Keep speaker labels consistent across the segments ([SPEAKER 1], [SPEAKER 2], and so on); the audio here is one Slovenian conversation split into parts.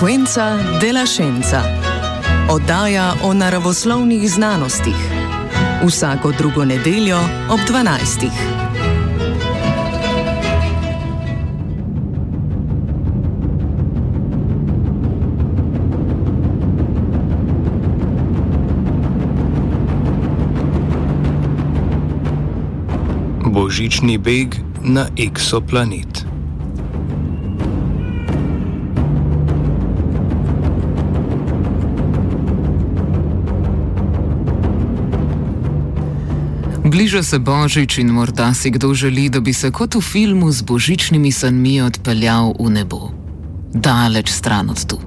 [SPEAKER 1] Frequenza della scienza. Oddaja o naravoslovnih znanostih. Vsako drugo nedeljo ob 12.
[SPEAKER 2] Božični beg na eksoplanet.
[SPEAKER 3] Bliža se božič in morda si kdo želi, da bi se kot v filmu z božičnimi sanmi odpeljal v nebo. Daleč stran od tu.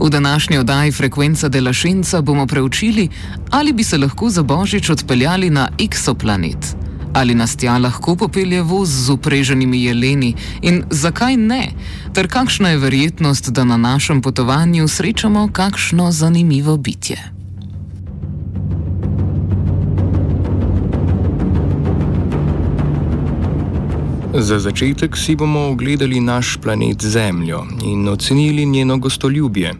[SPEAKER 3] V današnji oddaji Frekvenca Delašenca bomo preučili, ali bi se lahko za božič odpeljali na eksoplanet. Ali nas tja lahko popelje voz z upreženimi jeleni in zakaj ne, ter kakšna je verjetnost, da na našem potovanju srečamo kakšno zanimivo bitje.
[SPEAKER 2] Za začetek si bomo ogledali naš planet Zemljo in ocenili njeno gostoljubje.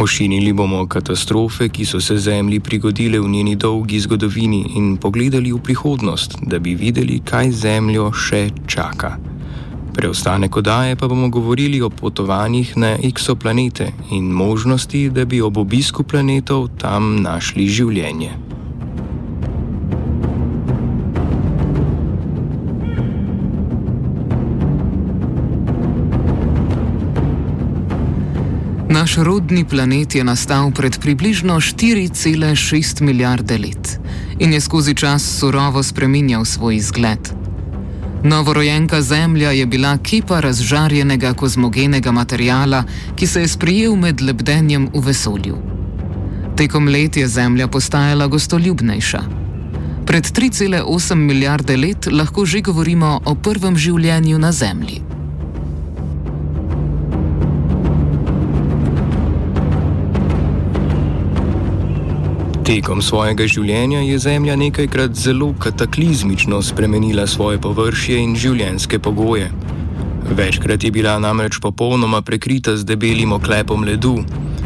[SPEAKER 2] Ošinili bomo katastrofe, ki so se Zemlji prigodile v njeni dolgi zgodovini in pogledali v prihodnost, da bi videli, kaj Zemljo še čaka. Preostanek odaje pa bomo govorili o potovanjih na eksoplanete in možnosti, da bi ob obisku planetov tam našli življenje.
[SPEAKER 3] Naš rodni planet je nastal pred približno 4,6 milijarde let in je skozi čas surovo spremenjal svoj izgled. Novorojenka Zemlja je bila kipa razžarjenega kozmogenega materijala, ki se je sprijel med lebdenjem v vesolju. Tekom let je Zemlja postajala gostoljubnejša. Pred 3,8 milijarde let lahko že govorimo o prvem življenju na Zemlji.
[SPEAKER 2] Tekom svojega življenja je Zemlja nekajkrat zelo kataklizmično spremenila svoje površje in življenjske pogoje. Večkrat je bila namreč popolnoma prekrita z debelim oklepom ledu,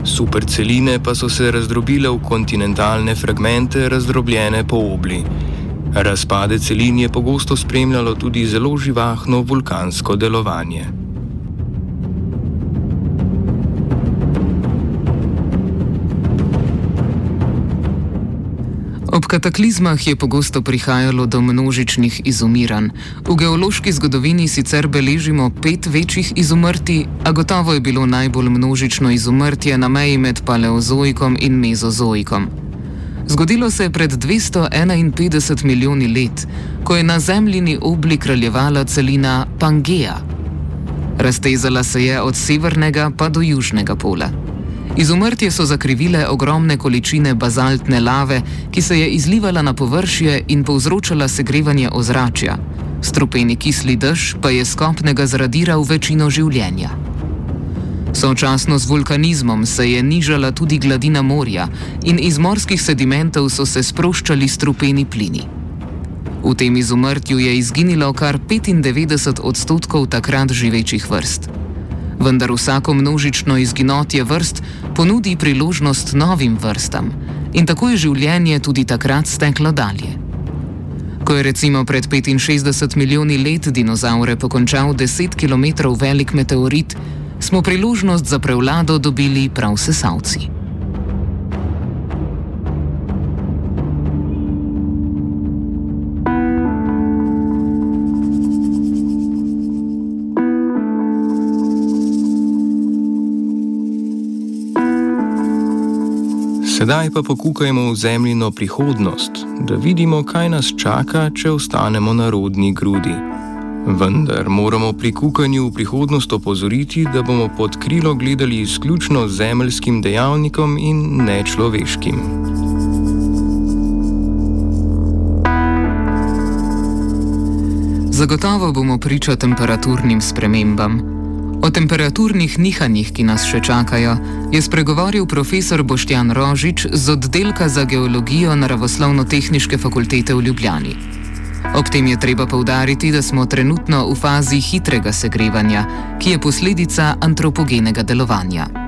[SPEAKER 2] superceline pa so se razdrobile v kontinentalne fragmente, razdrobljene po obli. Razpade celin je pogosto spremljalo tudi zelo živahno vulkansko delovanje.
[SPEAKER 3] Ob kataklizmah je pogosto prihajalo do množičnih izumiranj. V geološki zgodovini sicer beležimo pet večjih izumrti, a gotovo je bilo najbolj množično izumrtje na meji med paleozoikom in mezozoikom. Zgodilo se je pred 251 milijoni let, ko je na zemljini obli kraljevala celina Pangea. Raztezala se je od severnega pa do južnega pola. Izumrtje so zakrivile ogromne količine bazaltne lave, ki se je izlivala na površje in povzročala segrevanje ozračja. Strupeni kisli dež pa je skopnega zradiral večino življenja. Sočasno z vulkanizmom se je nižala tudi gladina morja in iz morskih sedimentov so se sproščali strupeni plini. V tem izumrtju je izginilo kar 95 odstotkov takrat živečih vrst vendar vsako množično izginotje vrst ponudi priložnost novim vrstam in tako je življenje tudi takrat steklo dalje. Ko je recimo pred 65 milijoni let dinozaure pokončal 10 km velik meteorit, smo priložnost za prevlado dobili prav sesalci.
[SPEAKER 2] Sedaj pa pokukajmo v zemljino prihodnost, da vidimo, kaj nas čaka, če ostanemo na rodni grudi. Vendar moramo pri kukanju v prihodnost opozoriti, da bomo pod krilo gledali izključno zemeljskim dejavnikom in nečloveškim.
[SPEAKER 3] Zagotovo bomo priča temperaturnim spremembam. O temperaturnih nihanjih, ki nas še čakajo, je spregovoril profesor Boštjan Rožič z oddelka za geologijo Naravoslovno-tehničke fakultete v Ljubljani. Ob tem je treba povdariti, da smo trenutno v fazi hitrega segrevanja, ki je posledica antropogenega delovanja.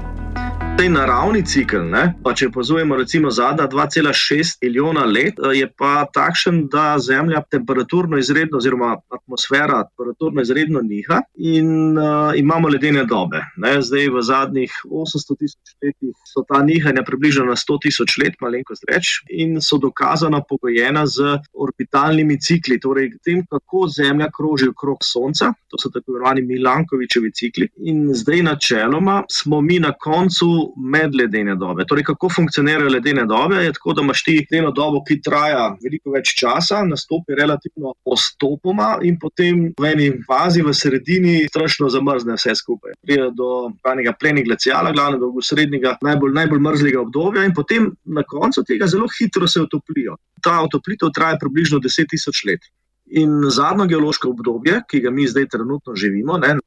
[SPEAKER 4] Tej naravni cikl, ne, pa če pozujemo recimo zadnja 2,6 milijona let, je pa takšen, da Zemlja temperaturno izredno, oziroma atmosfera temperaturno izredno niha in uh, imamo ledene dobe. Ne. Zdaj v zadnjih 800 tisoč letih so ta nihanja približno na 100 tisoč let, malenkost reč, in so dokazano pogojena z orbitalnimi cikli, torej tem, kako Zemlja kroži okrog Sonca, to so tako imenovani Milankovičevi cikli. In zdaj načeloma smo mi na koncu med ledene dobe. Torej, kako funkcionirajo ledene dobe? Je tako, da imaš ti ledeno dobo, ki traja veliko več časa, nastopi relativno postopoma in potem v eni fazi v sredini strašno zamrzne vse skupaj. Pride do panega pleni glacijala, glavno do srednjega, najbolj, najbolj mrzlega obdobja in potem na koncu tega zelo hitro se otoplijo. Ta otoplitev traja približno 10 tisoč let. In zadnjo geološko obdobje, ki ga mi zdaj trenutno živimo, ne,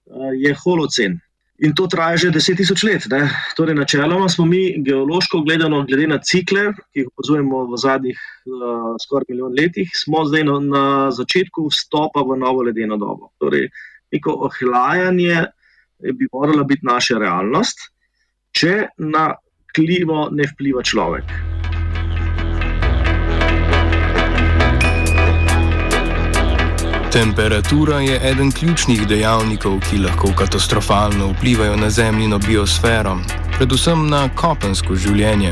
[SPEAKER 4] je holocen. In to traja že deset tisoč let. Ne? Torej, načeloma smo mi geološko gledano, glede na cikle, ki jih opazujemo v zadnjih uh, skoraj milijon letih, smo zdaj na, na začetku vstopa v novo ledeno dobo. Torej, neko ohlajanje bi morala biti naša realnost, če na klimo ne vpliva človek.
[SPEAKER 2] Temperatura je eden ključnih dejavnikov, ki lahko katastrofalno vplivajo na zemljino biosfero, predvsem na kopensko življenje.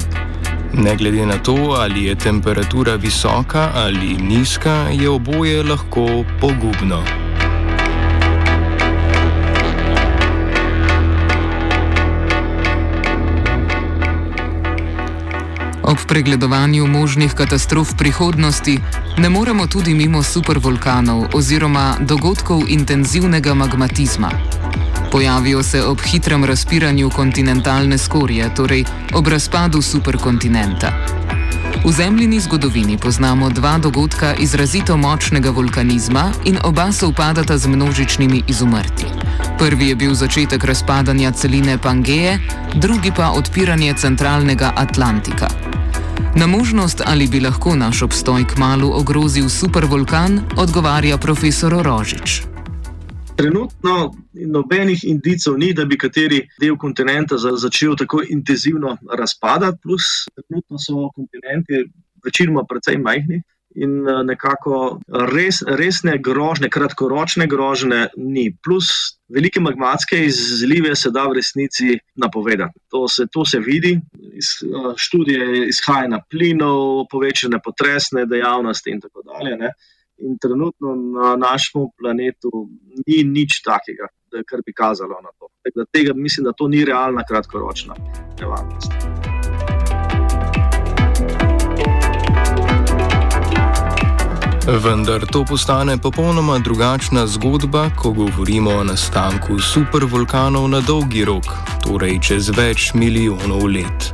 [SPEAKER 2] Ne glede na to, ali je temperatura visoka ali nizka, je oboje lahko pogubno.
[SPEAKER 3] Ob pregledovanju možnih katastrof prihodnosti ne moremo tudi mimo supervulkanov oziroma dogodkov intenzivnega magmatizma. Pojavijo se ob hitrem razpiranju kontinentalne skorje, torej ob razpadu superkontinenta. V zemljini zgodovini poznamo dva dogodka izrazito močnega vulkanizma in oba se upadata z množičnimi izumrti. Prvi je bil začetek razpadanja celine Pangeje, drugi pa odpiranje centralnega Atlantika. Na možnost, ali bi lahko naš obstoj k malu ogrozil supervulkan, odgovarja profesor Rožič.
[SPEAKER 4] Trenutno nobenih indicov ni, da bi kateri del kontinenta začel tako intenzivno razpadati, plus trenutno so kontinenti večinoma precej majhni in eh, nekako res, resne grožne, kratkoročne grožne ni. Plus velike magmatske izlive se da v resnici napovedati. To se, to se vidi, iz eh, študije izhaja plinov, povečane potresne dejavnosti in tako dalje. Ne. In trenutno na našem planetu ni nič takega, kar bi kazalo na to. Tega, mislim, da to ni realna kratkoročna nevarnost.
[SPEAKER 2] Vendar to postane popolnoma drugačna zgodba, ko govorimo o nastanku supervulkanov na dolgi rok, torej čez več milijonov let.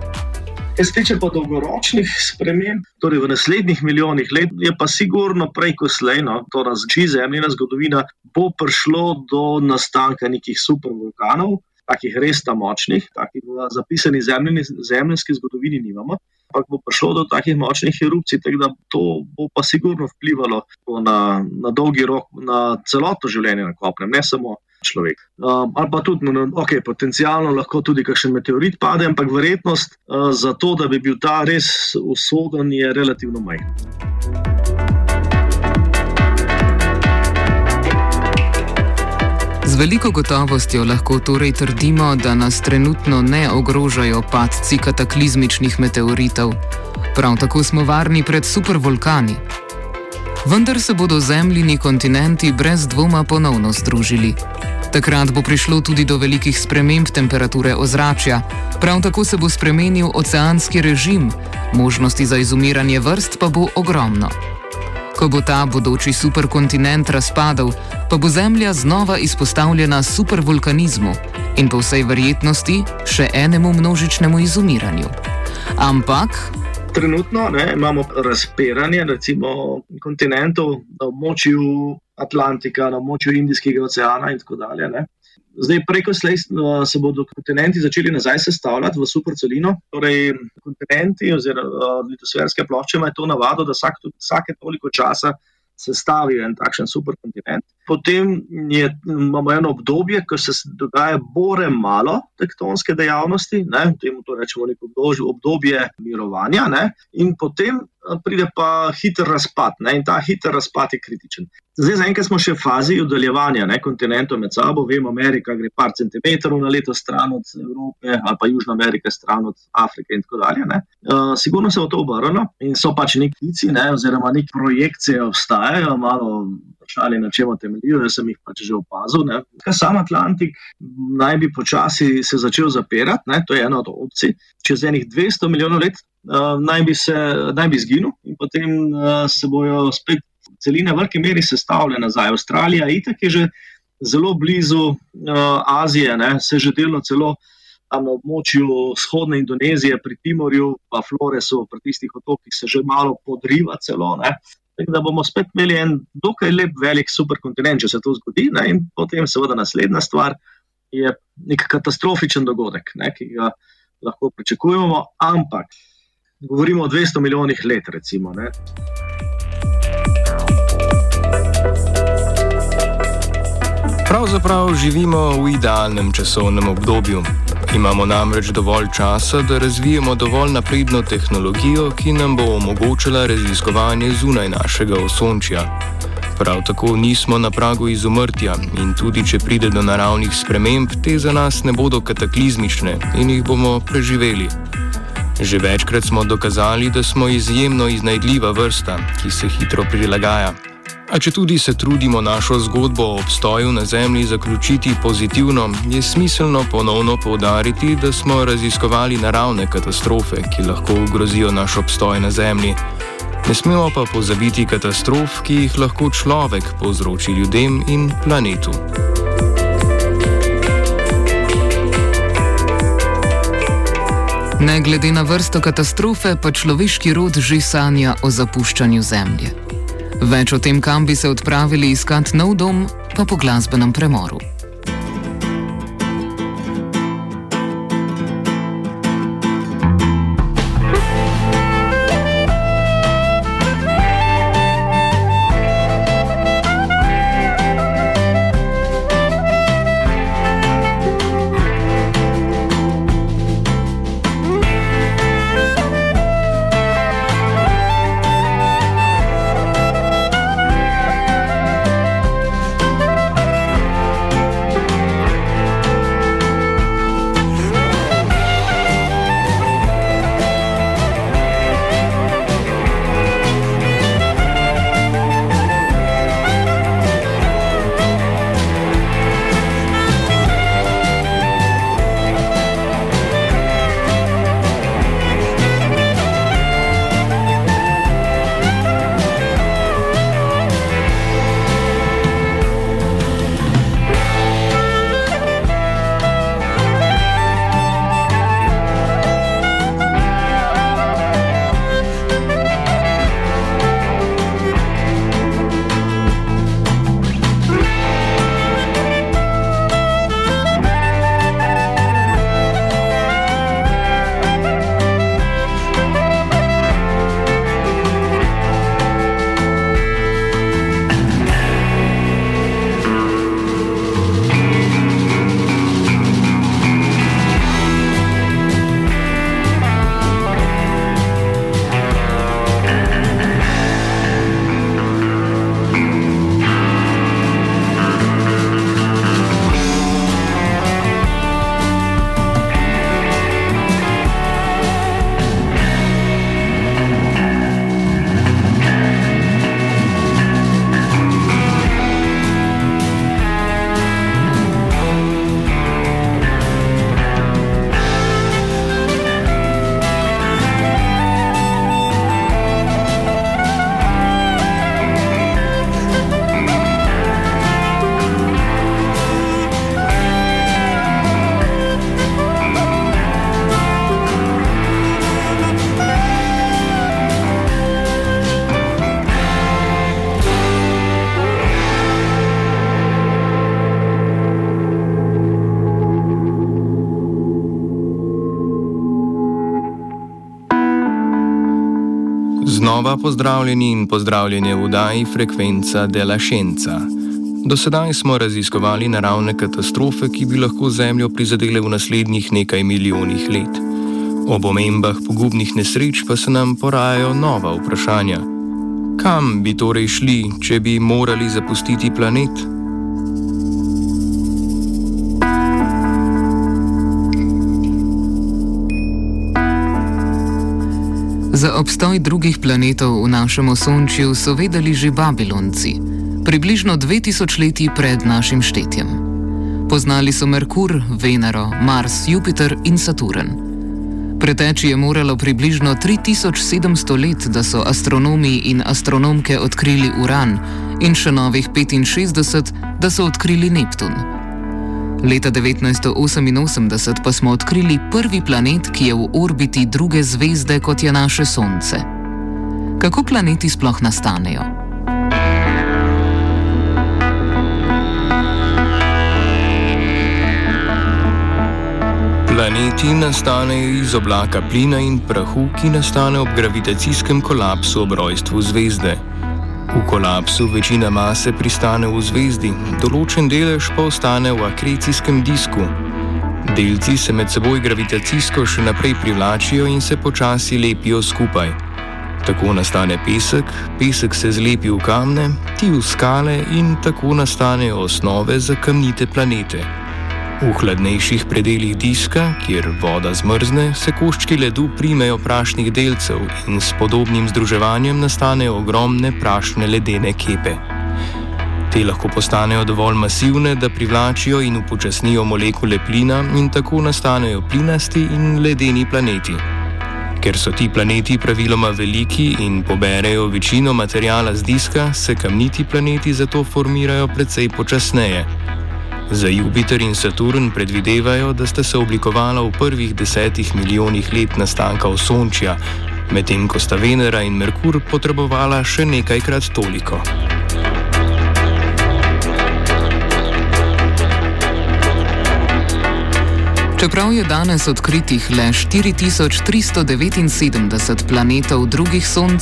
[SPEAKER 4] Kar se tiče pa dolgoročnih sprememb, torej v naslednjih milijonih let, je pa sigurno prej kot slej, no, to razči zemljina zgodovina, bo prišlo do nastanka nekih supervulkanov, takih res tam močnih, takih v zapisani zemljski zgodovini nimamo ampak bo prišlo do takih močnih erupcij, tako da to bo pa sigurno vplivalo na, na dolgi rok, na celotno življenje na kopnem, ne samo človek. Uh, ali pa tudi, no, ok, potencialno lahko tudi kakšen meteorit pade, ampak verjetnost uh, za to, da bi bil ta res usoden, je relativno majhna.
[SPEAKER 3] Z veliko gotovostjo lahko torej trdimo, da nas trenutno ne ogrožajo padci kataklizmičnih meteoritov. Prav tako smo varni pred supervulkani. Vendar se bodo zemljini kontinenti brez dvoma ponovno združili. Takrat bo prišlo tudi do velikih sprememb temperature ozračja, prav tako se bo spremenil oceanski režim, možnosti za izumiranje vrst pa bo ogromno. Ko bo ta bodoči superkontinent razpadel, pa bo Zemlja znova izpostavljena supervulkanizmu in po vsej verjetnosti še enemu množičnemu izumiranju. Ampak.
[SPEAKER 4] Trenutno ne, imamo razpiranje recimo, kontinentov na območju Atlantika, na območju Indijskega oceana in tako dalje. Ne. Zdaj, preko slej uh, se bodo kontinenti začeli nazaj sestavljati v supercelino. Torej, kontinenti oziroma uh, litosferske plošče imajo to navado, da vsak, vsake toliko časa sestavijo en takšen superkontinent. Potem je, imamo eno obdobje, ko se dogaja bore malo tektonske dejavnosti, ne, temu to rečemo neko obdobje mirovanja, ne, in potem pride pa hiter razpad, ne, in ta hiter razpad je kritičen. Zdaj, zaenkrat smo še v fazi oddaljevanja kontinentov med sabo. Vemo, Amerika gre par centimetrov na leto stran od Evrope, ali pa Južna Amerika stran od Afrike in tako dalje. Uh, sigurno se bo to obrnilo in so pač neki klici, ne, oziroma neke projekcije obstajajo, malo vprašali, na čem temeljijo. Jaz sem jih pač že opazil. Ne. Sam Atlantik naj bi počasi se začel zapirati, ne, to je ena od opcij. Čez enih 200 milijonov let uh, naj, bi se, naj bi zginil in potem uh, se bojo spet celine v veliki meri sestavljene nazaj. Avstralija itak je že zelo blizu uh, Azije, ne, se že delno celo tam na območju vzhodne Indonezije, pri Timorju, pa Floresu, pri tistih otokih se že malo podriva celo. Ne. Da bomo spet imeli en dokaj lep, velik superkontinent, če se to zgodi. Ne, in potem, seveda, naslednja stvar je nek katastrofičen dogodek, ne, ki ga lahko pričakujemo, ampak govorimo o 200 milijonih let, recimo. Ne.
[SPEAKER 2] Pravzaprav živimo v idealnem časovnem obdobju. Imamo namreč dovolj časa, da razvijemo dovolj napredno tehnologijo, ki nam bo omogočila raziskovanje zunaj našega osončja. Prav tako nismo na pragu izumrtja in tudi če pride do naravnih sprememb, te za nas ne bodo kataklizmične in jih bomo preživeli. Že večkrat smo dokazali, da smo izjemno iznajdljiva vrsta, ki se hitro prilagaja. A če tudi se trudimo našo zgodbo o obstoju na Zemlji zaključiti pozitivno, je smiselno ponovno povdariti, da smo raziskovali naravne katastrofe, ki lahko ogrozijo naš obstoj na Zemlji. Ne smemo pa pozabiti katastrof, ki jih lahko človek povzroči ljudem in planetu.
[SPEAKER 3] Ne glede na vrsto katastrofe, pa človeški rod že sanja o zapuščanju Zemlje. Več o tem, kam bi se odpravili iskat nov dom, pa po glasbenem premoru.
[SPEAKER 2] Znova pozdravljeni in pozdravljene v Udaji Frekvenca de la Scienza. Do sedaj smo raziskovali naravne katastrofe, ki bi lahko Zemljo prizadele v naslednjih nekaj milijonih let. Ob omembah pogubnih nesreč pa se nam porajajo nova vprašanja. Kam bi torej šli, če bi morali zapustiti planet?
[SPEAKER 3] Za obstoj drugih planetov v našem osončju so vedeli že Babilonci, približno 2000 let pred našim štetjem. Poznali so Merkur, Venero, Mars, Jupiter in Saturn. Preteči je moralo približno 3700 let, da so astronomi in astronomke odkrili Uran, in še novih 65, da so odkrili Neptun. Leta 1988 pa smo odkrili prvi planet, ki je v orbiti druge zvezde kot je naše Sonce. Kako planeti sploh nastanejo?
[SPEAKER 2] Planeti nastanejo iz oblaka plina in prahu, ki nastane ob gravitacijskem kolapsu ob rojstvu zvezde. V kolapsu večina mase pristane v zvezdi, določen delež pa ostane v akrecijskem disku. Delci se med seboj gravitacijsko še naprej privlačijo in se počasi lepijo skupaj. Tako nastane pesek, pesek se zlepi v kamne, ti v skale in tako nastanejo osnove za kamnite planete. V hladnejših predeljih diska, kjer voda zmrzne, se koščki ledu primejo prašnih delcev in s podobnim združevanjem nastanejo ogromne prašne ledene kepe. Te lahko postanejo dovolj masivne, da privlačijo in upočasnijo molekule plina in tako nastanejo plinasti in ledeni planeti. Ker so ti planeti praviloma veliki in poberejo večino materijala z diska, se kamniti planeti zato formirajo precej počasneje. Za Jupiter in Saturn predvidevajo, da sta se oblikovala v prvih desetih milijonih let nastanka Osončja, medtem ko sta Venera in Merkur potrebovala še nekajkrat toliko.
[SPEAKER 3] Čeprav je danes odkritih le 4379 planetov drugih sonc,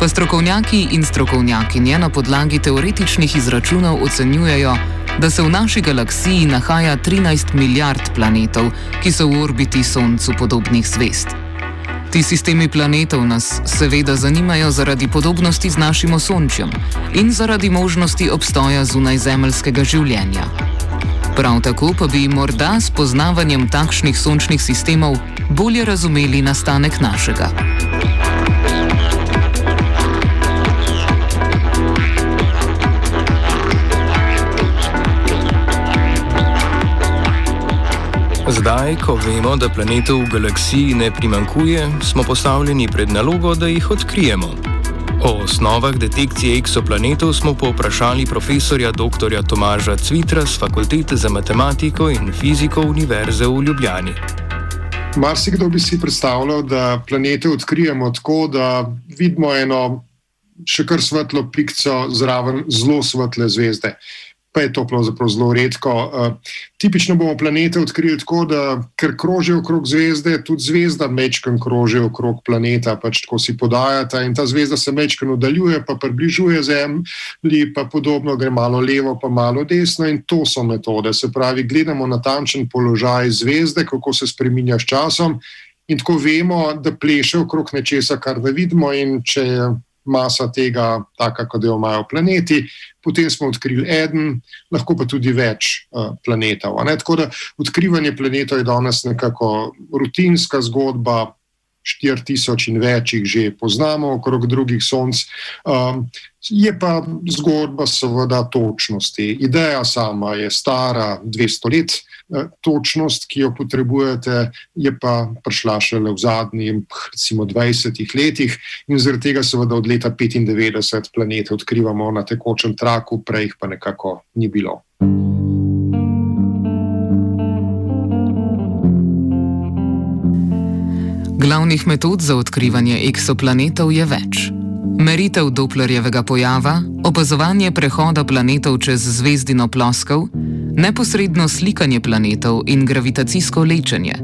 [SPEAKER 3] pa strokovnjaki in strokovnjakinje na podlagi teoretičnih izračunov ocenjujejo, da se v naši galaksiji nahaja 13 milijard planetov, ki so v orbiti Soncu podobnih zvest. Ti sistemi planetov nas seveda zanimajo zaradi podobnosti z našim Osončjem in zaradi možnosti obstoja zunajzemeljskega življenja. Prav tako pa bi morda s poznavanjem takšnih sončnih sistemov bolje razumeli nastanek našega.
[SPEAKER 2] Zdaj, ko vemo, da planetov v galaksiji ne primankuje, smo postavljeni pred nalogo, da jih odkrijemo. O osnovah detekcije eksoplanetov smo povprašali profesorja dr. Tomaža Cvitra z Fakultete za matematiko in fiziko Univerze v Ljubljani.
[SPEAKER 5] Marsikdo bi si predstavljal, da planete odkrijemo tako, da vidimo eno še kar svetlo pikco zraven zelo svetle zvezde pa je to pravzaprav zelo redko. Uh, tipično bomo planete odkrili tako, da ker krožijo okrog zvezde, tudi zvezda mečken kroži okrog planeta, pač tako si podajata in ta zvezda se mečken oddaljuje, pa približuje Zemlji, pa podobno gre malo levo, pa malo desno in to so metode. Se pravi, gledamo natančen položaj zvezde, kako se spreminja s časom. In tako vemo, da pleše okrog nečesa, kar da vidimo, in če je masa tega, taka, kot jo imajo planeti. Potem smo odkrili en, lahko pa tudi več uh, planetov. Tako da odkrivanje planetov je danes nekako rutinska zgodba. 4000 in več jih že poznamo, okrog drugih sonc. Um, je pa zgodba, seveda, točnosti. Ideja sama je stara 200 let, Eh, točnost, ki jo potrebujete, je pa prišla šele v zadnjih, recimo, 20 letih, in zaradi tega, seveda, od leta 95 planete odkrivamo na tekočem traku, prej jih pa nekako ni bilo.
[SPEAKER 3] Glavnih metod za odkrivanje eksoplanetov je več. Meritev Dopplerjevega pojava, opazovanje prehoda planetov čez zvezdino ploskov, neposredno slikanje planetov in gravitacijsko lečenje.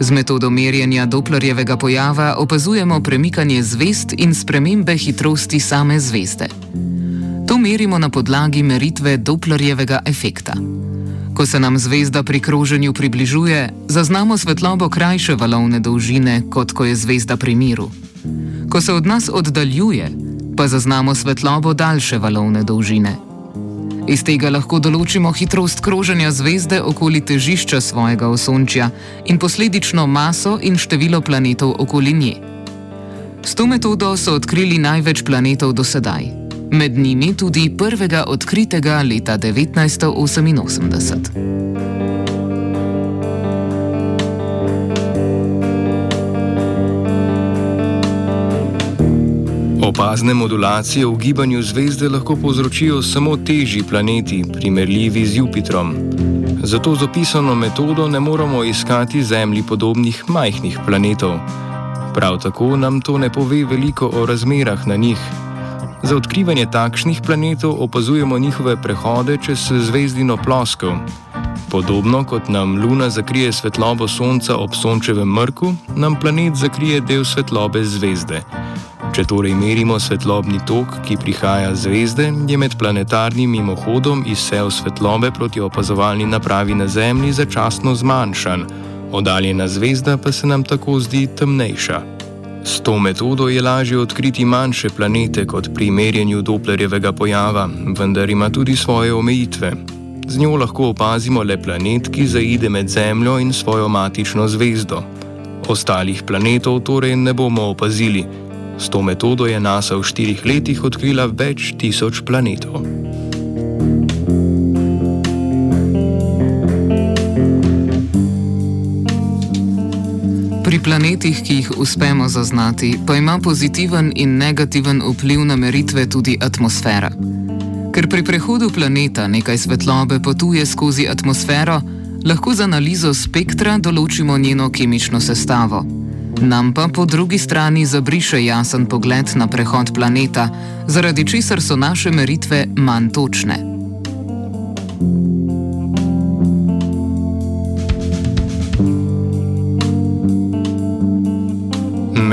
[SPEAKER 3] Z metodo merjenja Dopplerjevega pojava opazujemo premikanje zvezd in spremembe hitrosti same zvezde. To merimo na podlagi meritve Dopplerjevega efekta. Ko se nam zvezda pri kroženju približuje, zaznamo svetlobo krajše valovne dolžine, kot ko je zvezda pri miru. Ko se od nas oddaljuje, pa zaznamo svetlobo daljše valovne dolžine. Iz tega lahko določimo hitrost kroženja zvezde okoli težišča svojega osončja in posledično maso in število planetov okoli nje. S to metodo so odkrili največ planetov do sedaj, med njimi tudi prvega odkritega leta 1988.
[SPEAKER 2] Opazne modulacije v gibanju zvezde lahko povzročijo samo težji planeti, primerljivi z Jupitrom. Zato z opisano metodo ne moremo iskati Zemlji podobnih majhnih planetov. Prav tako nam to ne pove veliko o razmerah na njih. Za odkrivanje takšnih planetov opazujemo njihove prehode čez zvezdino ploskov. Podobno kot nam Luna zakrije svetlobo Sonca ob Sončevem mrku, nam planet zakrije del svetlobe zvezde. Če torej merimo svetlobni tok, ki prihaja z zvezde, je med planetarnim mimohodom izsev svetlobe proti opazovalni napravi na Zemlji začasno zmanjšan, oddaljena zvezda pa se nam tako zdi temnejša. S to metodo je lažje odkriti manjše planete kot pri merjenju Dopplerjevega pojava, vendar ima tudi svoje omejitve. Z njo lahko opazimo le planet, ki zaide med Zemljo in svojo matično zvezdo. Ostalih planetov torej ne bomo opazili. S to metodo je NASA v štirih letih odkrila več tisoč planetov.
[SPEAKER 3] Pri planetih, ki jih uspemo zaznati, pa ima pozitiven in negativen vpliv na meritve tudi atmosfera. Ker pri prehodu planeta nekaj svetlobe potuje skozi atmosfero, lahko z analizo spektra določimo njeno kemično sestavo. Nam pa po drugi strani zabriše jasen pogled na prehod planeta, zaradi česar so naše meritve manj točne.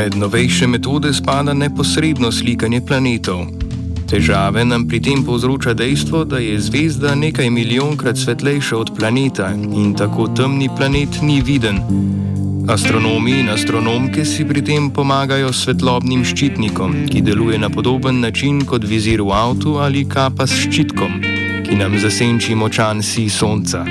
[SPEAKER 2] Med novejše metode spada neposredno slikanje planetov. Težave nam pri tem povzroča dejstvo, da je zvezda nekaj milijonkrat svetlejša od planeta in tako temni planet ni viden. Astronomi in astronomke si pri tem pomagajo s svetlobnim ščitnikom, ki deluje na podoben način kot vizir v avtu ali kapa s ščitkom, ki nam zasenči močan si sonca.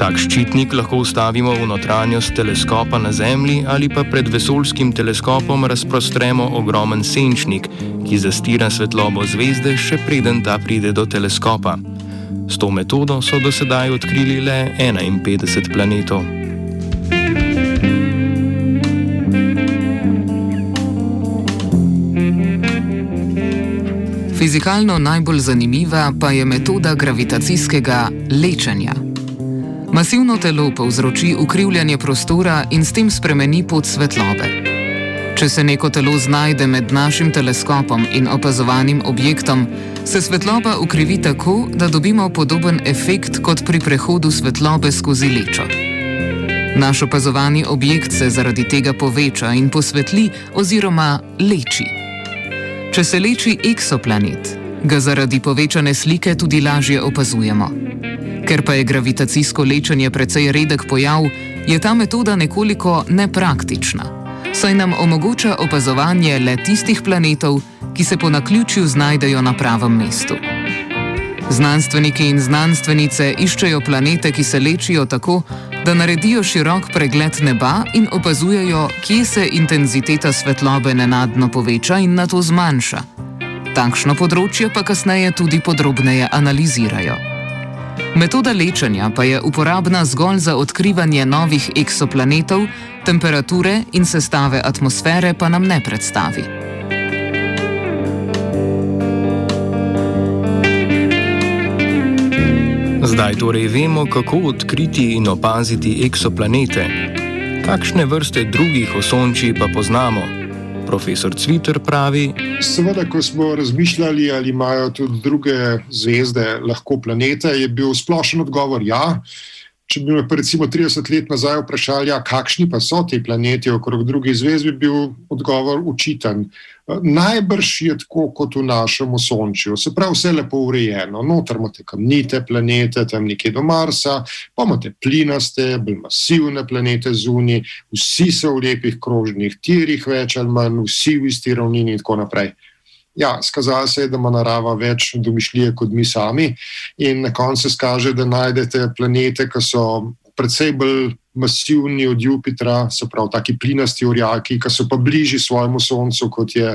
[SPEAKER 2] Tak ščitnik lahko ustavimo v notranjost teleskopa na Zemlji ali pa pred vesoljskim teleskopom razprostremo ogromen senčnik, ki zastira svetlobo zvezde, še preden ta pride do teleskopa. S to metodo so do sedaj odkrili le 51 planetov.
[SPEAKER 3] Fizikalno najbolj zanimiva pa je metoda gravitacijskega lečenja. Masivno telo povzroči ukrivljanje prostora in s tem spremeni pot svetlobe. Če se neko telo znajde med našim teleskopom in opazovanim objektom, se svetloba ukrivi tako, da dobimo podoben efekt kot pri prehodu svetlobe skozi lečo. Naš opazovani objekt se zaradi tega poveča in posvetli oziroma leči. Če se leči eksoplanet, ga zaradi povečane slike tudi lažje opazujemo. Ker pa je gravitacijsko lečenje precej redek pojav, je ta metoda nekoliko nepraktična, saj nam omogoča opazovanje le tistih planetov, ki se po naključju znajdejo na pravem mestu. Znanstveniki in znanstvenice iščejo planete, ki se lečijo tako, da naredijo širok pregled neba in opazujejo, kje se intenziteta svetlobe nenadno poveča in na to zmanjša. Takšno področje pa kasneje tudi podrobneje analizirajo. Metoda lečenja pa je uporabna zgolj za odkrivanje novih eksoplanetov, temperature in sestave atmosfere pa nam ne predstavi.
[SPEAKER 2] Zdaj torej vemo, kako odkriti in opaziti eksoplanete. Kakšne vrste drugih osončij pa poznamo? Profesor Cviter pravi:
[SPEAKER 5] Seveda, ko smo razmišljali, ali imajo tudi druge zvezde lahko planete, je bil splošen odgovor ja. Če bi me recimo 30 let nazaj vprašali, ja, kakšni pa so ti planeti okrog drugih zvezd, bi bil odgovor učiten. Najbrž je tako kot v našem Sončju, se pravi, vse lepo urejeno. Notor imate kamnite planete, tam nekje do Marsa, pa imate plinaste, bolj masivne planete zunaj, vsi so v lepih krožnih tirih, več ali manj, vsi v isti ravnini in tako naprej. Ja, skazalo se je, da ima narava več domišljije kot mi sami, in na koncu se kaže, da najdete planete, ki so precej bolj masivni od Jupitra, se pravi, taki plinasti orjaki, ki so pa bližji svojemu Soncu, kot je,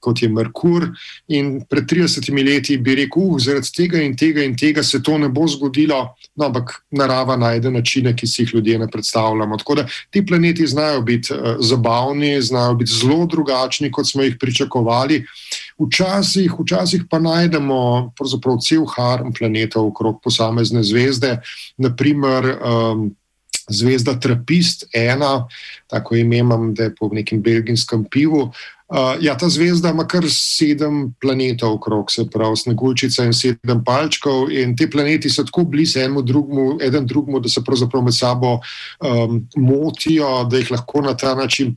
[SPEAKER 5] kot je Merkur. In pred 30 leti bi rekel, uh, zaradi tega in tega in tega se to ne bo zgodilo, no, ampak narava najde načine, ki si jih ljudje ne predstavljamo. Tako da ti planeti znajo biti uh, zabavni, znajo biti zelo drugačni, kot smo jih pričakovali. Včasih, včasih pa najdemo cel harm planetov okrog posamezne zvezde, naprimer um, zvezda Trapist, ena, tako ime imam, da je po nekem belgijskem pivu. Uh, ja, ta zvezda ima kar sedem planetov okrog, se pravi, Sneguljčica in sedem palčkov, in ti planeti so tako blizu enemu drugemu, eden drugemu, da se pravzaprav med sabo um, motijo, da jih lahko na ta način,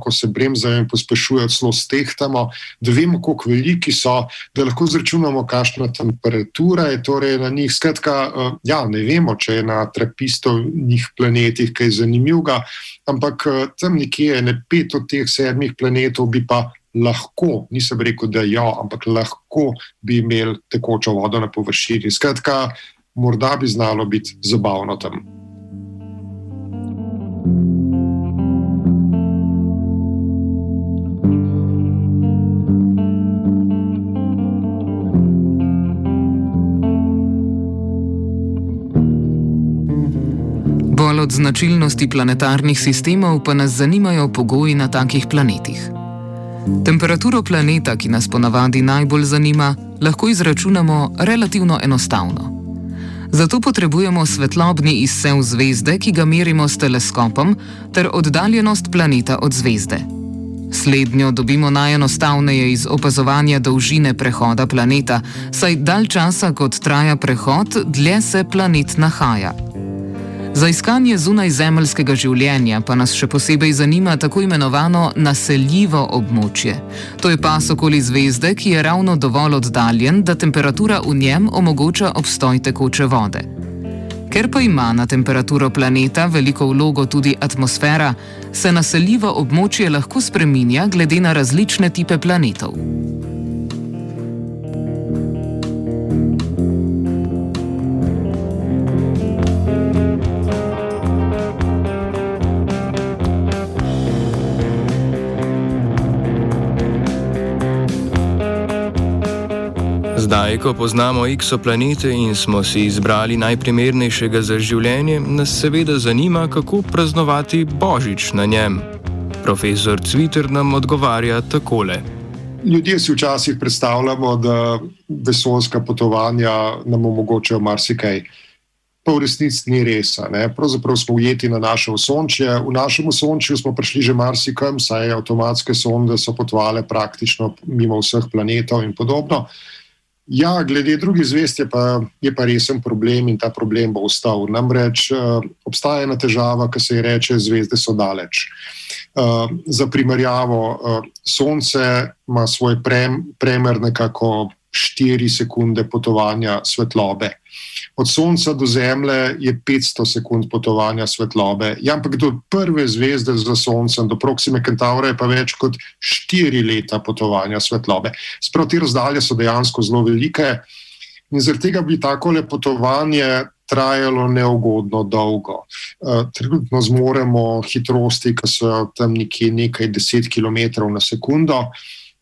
[SPEAKER 5] ko se bremzajo in pospešujejo, zelo stehtamo, da vemo, koliko veliki so, da lahko zračunamo, kakšna temperatura je torej na njih. Skratka, uh, ja, ne vemo, če je na trapistovih planetih kaj zanimivega, ampak uh, tam nekje je ne pet od teh sedmih planetov pa lahko, nisem rekel, da ja, ampak lahko bi imeli tekočo vodo na površini. Skratka, morda bi znalo biti zabavno tam.
[SPEAKER 3] Bolj od značilnosti planetarnih sistemov pa nas zanimajo pogoji na takih planetih. Temperaturo planeta, ki nas ponavadi najbolj zanima, lahko izračunamo relativno enostavno. Zato potrebujemo svetlobni izsev zvezde, ki ga merimo s teleskopom, ter oddaljenost planeta od zvezde. Slednjo dobimo najenostavneje iz opazovanja dolžine prehoda planeta, saj dalj časa, kot traja prehod, dlje se planet nahaja. Za iskanje zunaj zemeljskega življenja pa nas še posebej zanima tako imenovano naseljivo območje. To je pas okoli zvezde, ki je ravno dovolj oddaljen, da temperatura v njem omogoča obstoj tekoče vode. Ker pa ima na temperaturo planeta veliko vlogo tudi atmosfera, se naseljivo območje lahko spreminja glede na različne type planetov.
[SPEAKER 2] Zdaj, ko poznamo eksoplanete in smo si izbrali najprimernejšega za življenje, nas seveda zanima, kako praznovati Božič na njem. Profesor Cviter nam odgovarja takole.
[SPEAKER 5] Ljudje si včasih predstavljamo, da vesoljska potovanja nam omogočajo marsikaj. Pa v resnici ni res. Pravzaprav smo ujeti na naše osončje. V našem osončju smo prišli že marsikam, saj avtomatske sonde so potovale praktično mimo vseh planetov in podobno. Ja, glede drugih zvest je pa, je pa resen problem in ta problem bo ostal. Namreč uh, obstaja ena težava, ki se ji reče, zvezde so daleč. Uh, za primerjavo, uh, Sonce ima svoj prem, premer nekako 4 sekunde potovanja svetlobe. Od Sonca do Zemlje je 500 sekund potovanja svetlobe. Ja, ampak do prve zvezde za Soncem, do Proxime Centaura, je pa več kot 4 leta potovanja svetlobe. Sprav te razdalje so dejansko zelo velike in zaradi tega bi tako le potovanje trajalo neugodno dolgo. Uh, trenutno zmoremo hitrosti, ki so tam nekje nekaj deset km na sekundo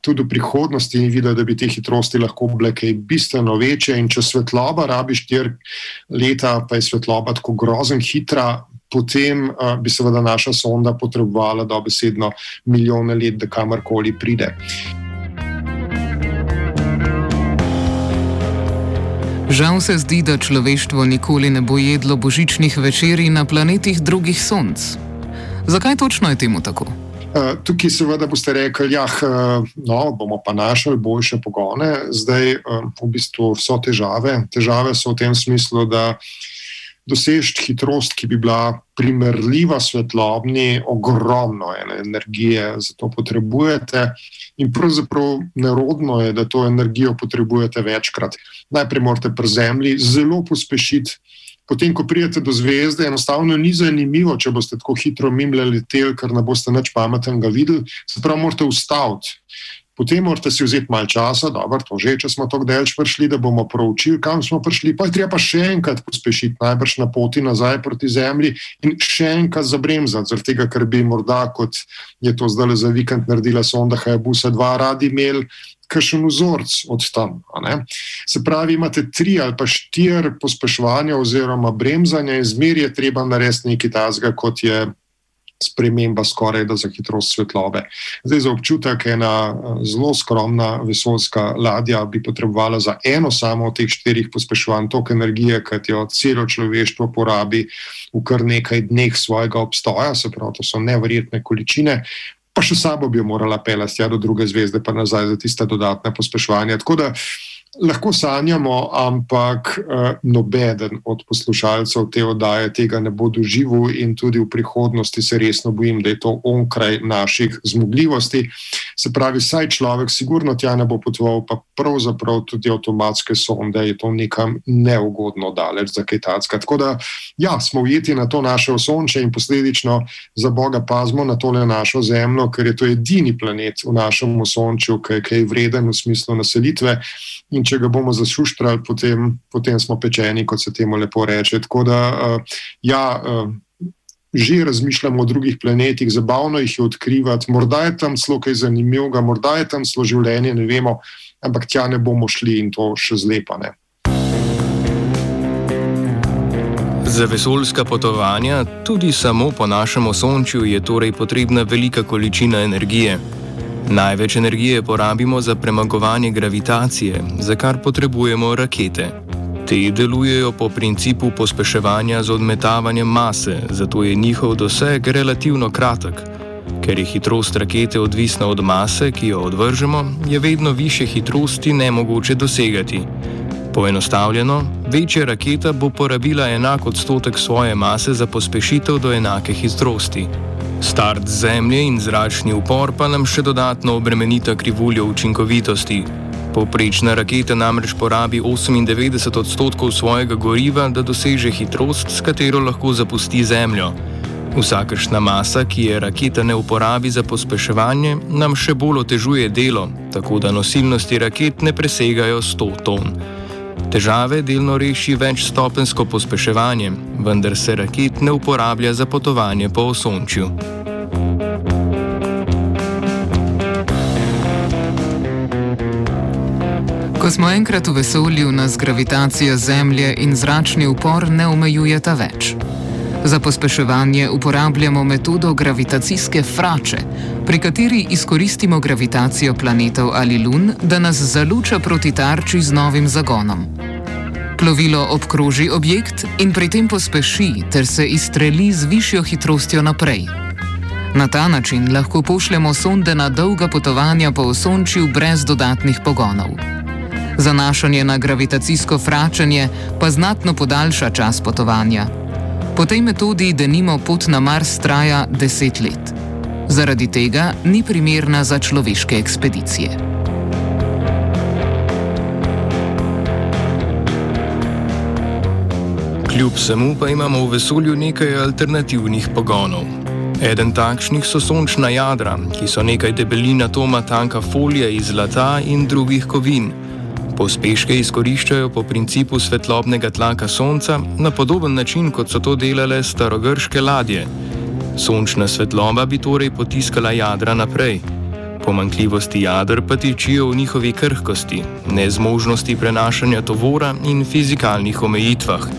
[SPEAKER 5] tudi v prihodnosti ni videl, da bi te hitrosti lahko bile kaj bistveno večje. In če svetloba rabi štiri leta, pa je svetloba tako grozno hitra, potem uh, bi seveda naša sonda potrebovala dobesedno milijone let, da kamorkoli pride.
[SPEAKER 3] Žal se zdi, da človeštvo nikoli ne bo jedlo božičnih večerij na planetih drugih sonc. Zakaj točno je temu tako?
[SPEAKER 5] Eh, tukaj seveda boste rekli, da ja, no, bomo pa našli boljše pogone. Zdaj eh, v bistvu so težave. Težave so v tem smislu, da dosežeti hitrost, ki bi bila primerljiva svetlobni, ogromno energije za to potrebujete. In pravzaprav nerodno je, da to energijo potrebujete večkrat. Najprej morate pri Zemlji zelo pospešiti. Potem, ko pridete do zvezde, enostavno ni zanimivo, če boste tako hitro mimljali tel, ker ne boste nič pametnega videli. Se pravi, morate ustaviti. Potem morate si vzeti malo časa, dobro, to že, če smo tako delč prišli, da bomo proučili, kam smo prišli. Pa je treba še enkrat pospešiti, najbrž na poti nazaj proti Zemlji in še enkrat zabremzati, zaradi tega, ker bi morda, kot je to zdaj za vikend naredila sonda Hayabusa 2, radi imeli kakšen vzorc od tam. Se pravi, imate tri ali pa štiri pospeševanja oziroma bremzanja in zmer je treba narediti nekaj tazga, kot je sprememba skoraj da za hitrost svetlobe. Zdaj, za občutek, ena eh, zelo skromna vesoljska ladja bi potrebovala za eno samo od teh štirih pospeševanj toliko energije, kot jo celo človeštvo porabi v kar nekaj dneh svojega obstoja, se pravi, to so neverjetne količine. Pa še sabo bi jo morala pelati do druge zvezde, pa nazaj za tiste dodatne pospeševanja. Tako da lahko sanjamo, ampak uh, nobeden od poslušalcev te oddaje tega ne bo doživel, in tudi v prihodnosti se resno bojim, da je to onkraj naših zmogljivosti. Se pravi, saj človek sigurno tja ne bo potoval, pa pravzaprav tudi avtomatske sonde je to nekam neugodno daleč za Kitajska. Tako da, ja, smo ujeti na to naše osonče in posledično za Boga pazmo na tole našo zemljo, ker je to edini planet v našem osončju, ki je vreden v smislu naselitve. In če ga bomo zasuštrali, potem, potem smo pečeni, kot se temu lepo reče. Tako da, uh, ja, uh, že razmišljamo o drugih planetih, zabavno jih je odkrivati, morda je tam celo kaj zanimivega, morda je tam celo življenje, ne vemo, ampak tja ne bomo šli in to še zlepane.
[SPEAKER 2] Za vesoljska potovanja, tudi samo po našem osončju, je torej potrebna velika količina energije. Največ energije porabimo za premagovanje gravitacije, za kar potrebujemo rakete. Te delujejo po principu pospeševanja z odmetavanjem mase, zato je njihov doseg relativno kratek. Ker je hitrost rakete odvisna od mase, ki jo odvržemo, je vedno više hitrosti nemogoče dosegati. Poenostavljeno, večja raketa bo porabila enak odstotek svoje mase za pospešitev do enake hitrosti. Start zemlje in zračni upor pa nam še dodatno obremenita krivuljo učinkovitosti. Poprečna raketa namreč porabi 98 odstotkov svojega goriva, da doseže hitrost, s katero lahko zapusti Zemljo. Vsakršna masa, ki je raketa ne uporabi za pospeševanje, nam še bolj otežuje delo, tako da nosilnosti raket ne presegajo 100 ton. Težave delno reši večstopensko pospeševanje, vendar se raket ne uporablja za potovanje po osončju.
[SPEAKER 3] Ko smo enkrat v vesolju, nas gravitacija Zemlje in zračni upor ne omejujeta več. Za pospeševanje uporabljamo metodo gravitacijske frače, pri kateri izkoristimo gravitacijo planetov ali lun, da nas zaluča proti tarči z novim zagonom. Plovilo obkroži objekt in pri tem pospeši ter se izstreli z višjo hitrostjo naprej. Na ta način lahko pošljemo sonde na dolga potovanja po osončju brez dodatnih pogonov. Zanašanje na gravitacijsko fračanje pa znatno podaljša čas potovanja. Po tej metodi denimo pot na Mars traja 10 let. Zaradi tega ni primerna za človeške ekspedicije.
[SPEAKER 2] Kljub vsemu pa imamo v vesolju nekaj alternativnih pogonov. Eden takšnih so sončna jadra, ki so nekaj debelin atoma tanka folije iz zlata in drugih kovin. Pospeške izkoriščajo po principu svetlobnega tlaka Sonca na podoben način, kot so to delale starogrške ladje. Sončna svetloba bi torej potiskala jadra naprej. Pomankljivosti jadr pa tičijo v njihovi krhkosti, nezmožnosti prenašanja tovora in fizikalnih omejitvah.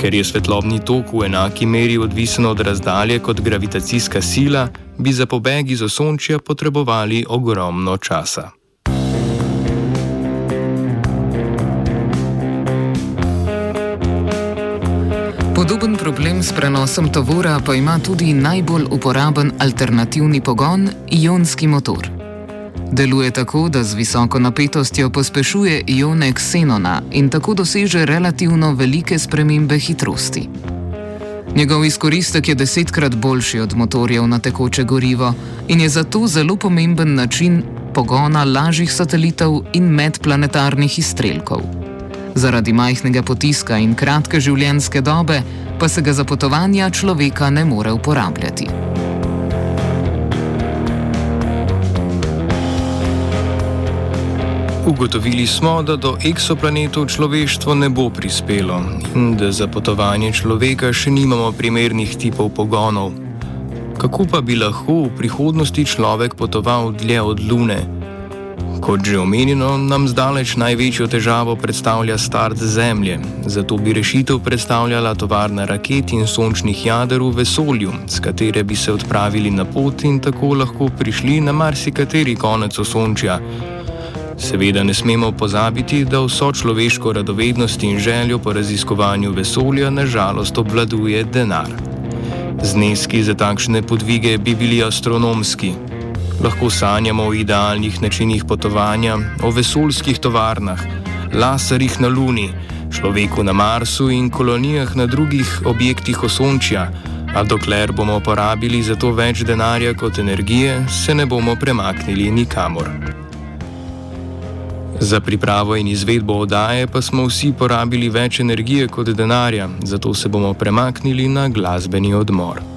[SPEAKER 2] Ker je svetlobni tok v enaki meri odvisen od razdalje kot gravitacijska sila, bi za pobeg iz osončja potrebovali ogromno časa.
[SPEAKER 3] Podoben problem s prenosom tovora pa ima tudi najbolj uporaben alternativni pogon, ionski motor. Deluje tako, da z visoko napetostjo pospešuje ione ksenona in tako doseže relativno velike spremembe hitrosti. Njegov izkoristek je desetkrat boljši od motorjev na tekoče gorivo in je zato zelo pomemben način pogona lažjih satelitov in medplanetarnih izstrelkov. Zaradi majhnega potiska in kratke življenjske dobe pa se ga za potovanja človeka ne more uporabljati.
[SPEAKER 6] Ugotovili smo, da do eksoplanetov človeštvo ne bo prispelo in da za potovanje človeka še nimamo primernih tipov pogonov. Kako pa bi lahko v prihodnosti človek potoval dlje od Lune? Kot že omenjeno, nam zdaleč največjo težavo predstavlja start Zemlje, zato bi rešitev predstavljala tovarna raket in sončnih jader v vesolju, s katere bi se odpravili na pot in tako lahko prišli na marsikateri konec osončja. Seveda ne smemo pozabiti, da vso človeško radovednost in željo po raziskovanju vesolja nažalost obvladuje denar. Zneski za takšne podvige bi bili astronomski. Lahko sanjamo o idealnih načinih potovanja, o vesoljskih tovarnah, laserjih na Luni, človeku na Marsu in kolonijah na drugih objektih osončja, a dokler bomo porabili za to več denarja kot energije, se ne bomo premaknili nikamor. Za pripravo in izvedbo oddaje pa smo vsi porabili več energije kot denarja, zato se bomo premaknili na glasbeni odmor.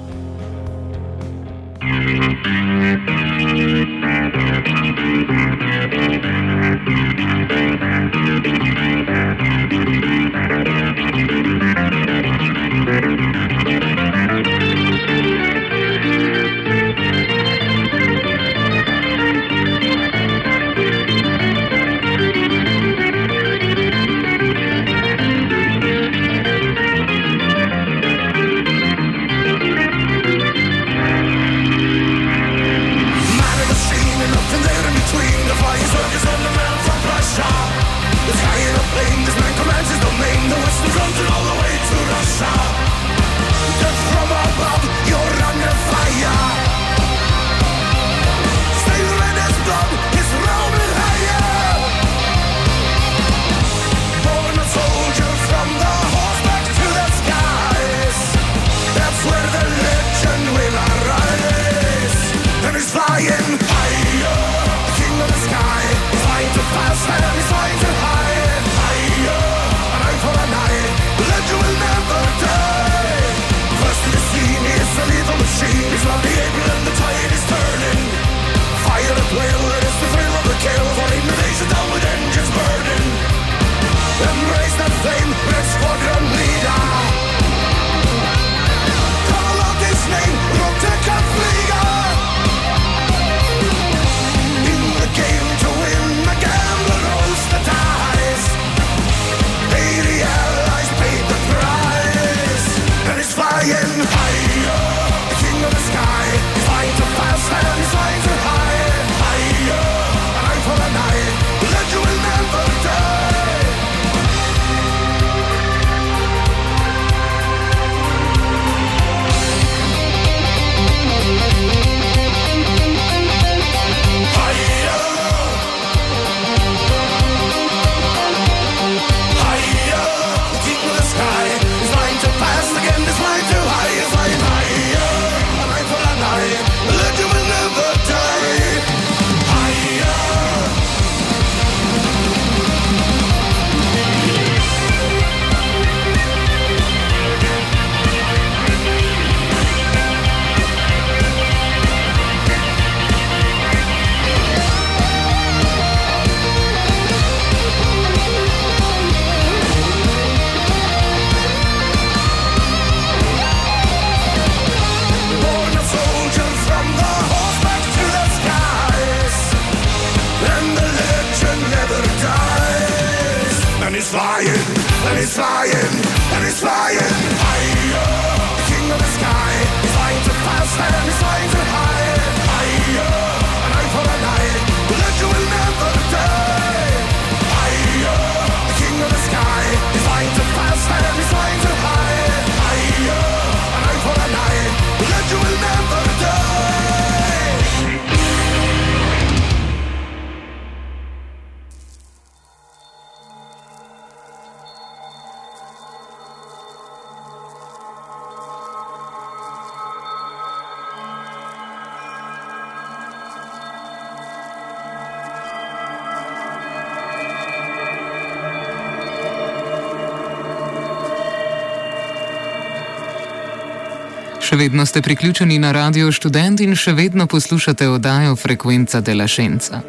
[SPEAKER 3] Vedno ste priključeni na radio študent in še vedno poslušate oddajo Frekvenca de la Šenca.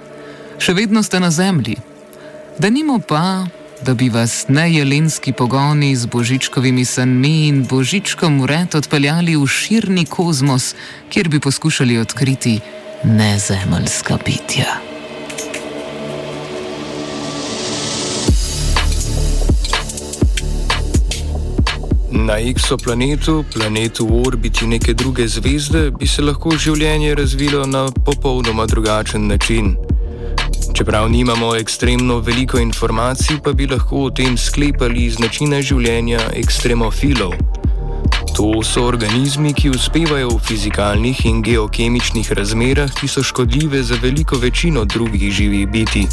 [SPEAKER 3] Še vedno ste na zemlji. Da nimo pa, da bi vas nejelenski pogoni z božičkovimi sanmi in božičkom ured odpeljali v širni kozmos, kjer bi poskušali odkriti nezemeljska bitja.
[SPEAKER 2] Na eksoplanetu, planetu v orbiti neke druge zvezde, bi se lahko življenje razvilo na popolnoma drugačen način. Čeprav nimamo ekstremno veliko informacij, pa bi lahko o tem sklepali iz načina življenja ekstremofilov. To so organizmi, ki uspevajo v fizikalnih in geokemičnih razmerah, ki so škodljive za veliko večino drugih živih biti.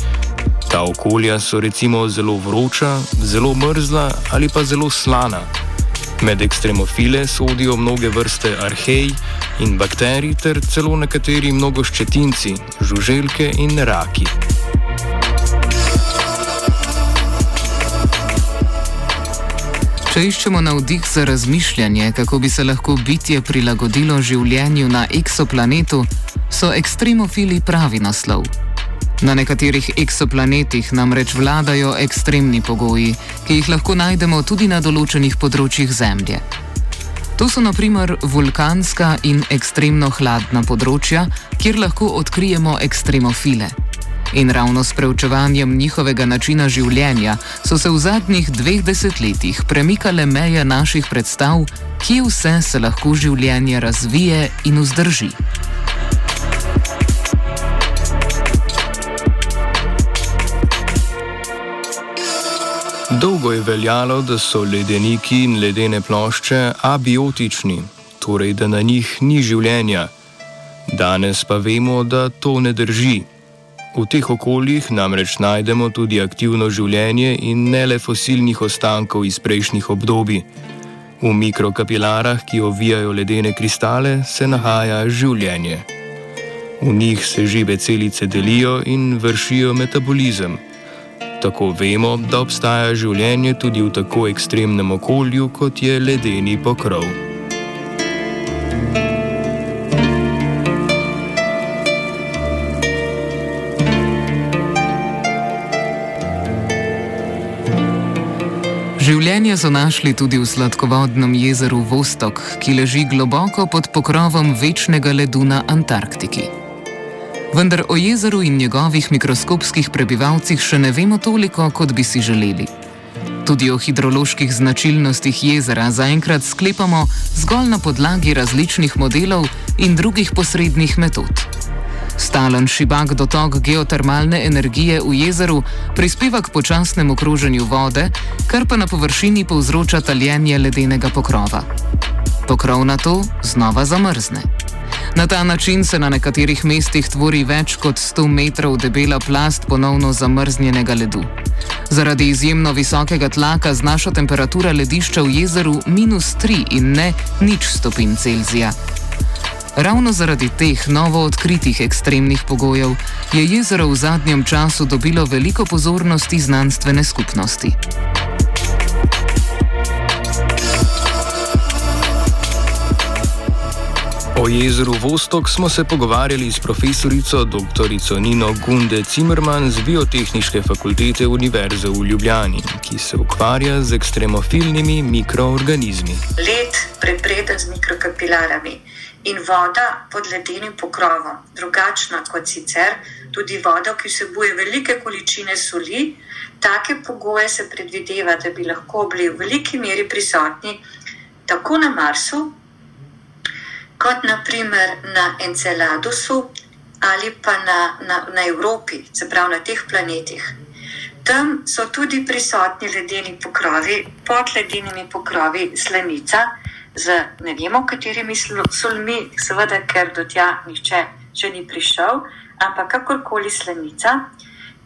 [SPEAKER 2] Ta okolja so recimo zelo vroča, zelo mrzla ali pa zelo slana. Med ekstremofile sodijo mnoge vrste arhej in bakterij, ter celo nekateri mnogoščetinci, žuželke in raki.
[SPEAKER 3] Če iščemo navdih za razmišljanje, kako bi se lahko bitje prilagodilo življenju na eksoplanetu, so ekstremofili pravi naslov. Na nekaterih eksoplanetih namreč vladajo ekstremni pogoji, ki jih lahko najdemo tudi na določenih področjih Zemlje. To so naprimer vulkanska in ekstremno hladna področja, kjer lahko odkrijemo ekstremofile. In ravno s preučevanjem njihovega načina življenja so se v zadnjih dveh desetletjih premikale meje naših predstav, kje vse se lahko življenje razvije in vzdrži.
[SPEAKER 2] Dolgo je veljalo, da so ledeniki in ledene plošče abiotični, torej da na njih ni življenja. Danes pa vemo, da to ne drži. V teh okoljih namreč najdemo tudi aktivno življenje in ne le fosilnih ostankov iz prejšnjih obdobij. V mikrokapilarah, ki ovijajo ledene kristale, se nahaja življenje. V njih se žive celice delijo in vršijo metabolizem. Tako vemo, da obstaja življenje tudi v tako ekstremnem okolju, kot je ledeni pokrov.
[SPEAKER 3] Življenje so našli tudi v sladkovodnem jezeru Vostok, ki leži globoko pod pokrovom večnega ledu na Antarktiki. Vendar o jezeru in njegovih mikroskopskih prebivalcih še ne vemo toliko, kot bi si želeli. Tudi o hidroloških značilnostih jezera zaenkrat sklepamo zgolj na podlagi različnih modelov in drugih posrednih metod. Stalen šibak dotok geotermalne energije v jezeru prispeva k počasnemu kroženju vode, kar pa na površini povzroča taljenje ledenega pokrova. Pokrov na to znova zamrzne. Na ta način se na nekaterih mestih tvori več kot 100 metrov debela plast ponovno zamrznjenega ledu. Zaradi izjemno visokega tlaka znaša temperatura ledišča v jezeru minus 3 in ne nič stopinj Celzija. Ravno zaradi teh novo odkritih ekstremnih pogojev je jezero v zadnjem času dobilo veliko pozornosti znanstvene skupnosti.
[SPEAKER 2] O jezeru Vostok smo se pogovarjali s profesorico dr. Nino Gunde Zimmermann z Biotehnične fakultete Univerze v Ljubljani, ki se ukvarja z ekstremofilnimi mikroorganizmi.
[SPEAKER 7] Led prepreden z mikrokapilarami in voda pod ledenim pokrovom, drugačna kot sicer, tudi voda, ki vsebuje velike količine soli. Take pogoje se predvideva, da bi lahko bili v veliki meri prisotni tako na Marsu, kot naprimer na Enceladusu ali pa na, na, na Evropi, se pravi na teh planetih. Tam so tudi prisotni ledeni pokrovi, pod ledenimi pokrovi slenica z ne vemo, katerimi solmi, seveda, ker do tja nihče še ni prišel, ampak kakorkoli slenica.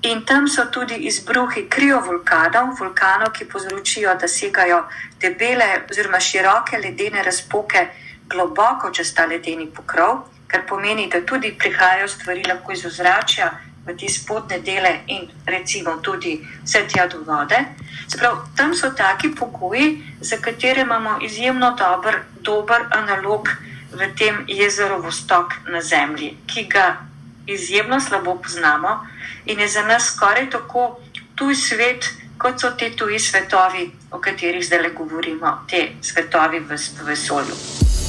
[SPEAKER 7] In tam so tudi izbruhi kriovulkanov, vulkanov, ki povzročijo, da segajo debele oziroma široke ledene razpoke globoko čez ta ledeni pokrov, kar pomeni, da tudi prihajajo stvari lahko iz ozračja v te spodne dele in recimo tudi vse tja do vode. Sprav, tam so taki pogoji, za katere imamo izjemno dober, dober analog v tem jezeru Vostok na Zemlji, ki ga izjemno slabo poznamo in je za nas skoraj tako tuj svet, kot so te tuji svetovi, o katerih zdaj le govorimo, te svetovi v vesolju.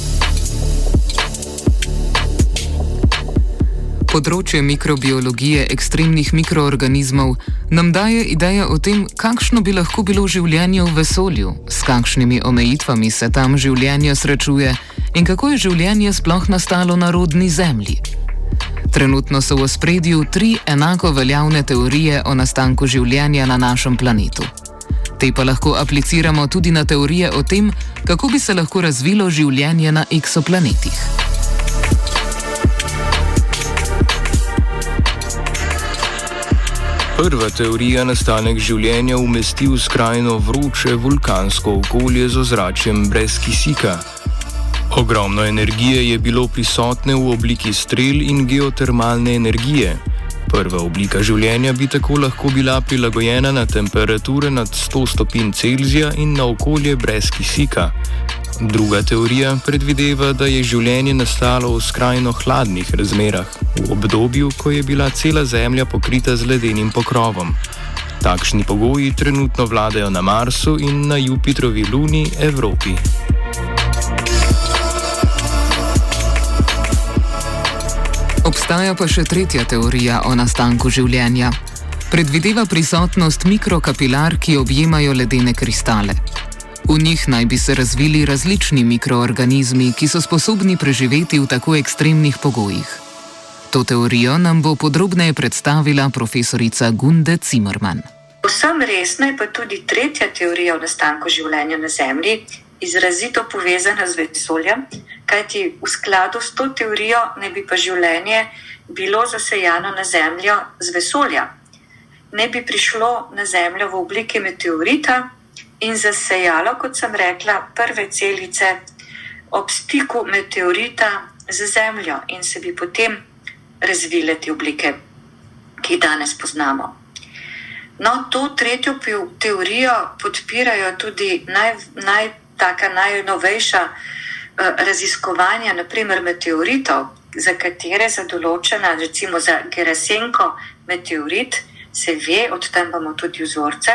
[SPEAKER 3] Področje mikrobiologije ekstremnih mikroorganizmov nam daje idejo o tem, kakšno bi lahko bilo življenje v vesolju, s kakšnimi omejitvami se tam življenje srečuje in kako je življenje sploh nastalo na rodni Zemlji. Trenutno so v spredju tri enako veljavne teorije o nastanku življenja na našem planetu. Te pa lahko apliciramo tudi na teorije o tem, kako bi se lahko razvilo življenje na eksoplanetih.
[SPEAKER 2] Prva teorija nastanek življenja umesti v skrajno vroče vulkansko okolje z ozračjem brez kisika. Ogromno energije je bilo prisotne v obliki strel in geotermalne energije. Prva oblika življenja bi tako lahko bila prilagojena na temperature nad 100 stopinj Celzija in na okolje brez kisika. Druga teorija predvideva, da je življenje nastalo v skrajno hladnih razmerah, v obdobju, ko je bila cela Zemlja pokrita z ledenim pokrovom. Takšni pogoji trenutno vladajo na Marsu in na Jupitrovi luni Evropi.
[SPEAKER 3] Obstaja pa še tretja teorija o nastanku življenja. Predvideva prisotnost mikrokapilar, ki objemajo ledene kristale. V njih naj bi se razvili različni mikroorganizmi, ki so sposobni preživeti v tako ekstremnih pogojih. To teorijo nam bo podrobneje predstavila profesorica Gunde Zimmermann.
[SPEAKER 7] Vsem resna je pa tudi tretja teorija o nastanku življenja na Zemlji, izrazito povezana z vesoljem, kajti v skladu s to teorijo ne bi pa življenje bilo zasejano na Zemljo z vesolja. Ne bi prišlo na Zemljo v obliki meteorita, in zasejalo, kot sem rekla, prve celice ob stiku meteorita z Zemljo in se bi potem razvile te oblike, ki jih danes poznamo. No, to tretjo teorijo podpirajo tudi naj, naj, najnovejša uh, raziskovanja, naprimer meteoritov, za katere za določena, recimo za Gerasenko meteorit, se ve, od tam imamo tudi vzorce,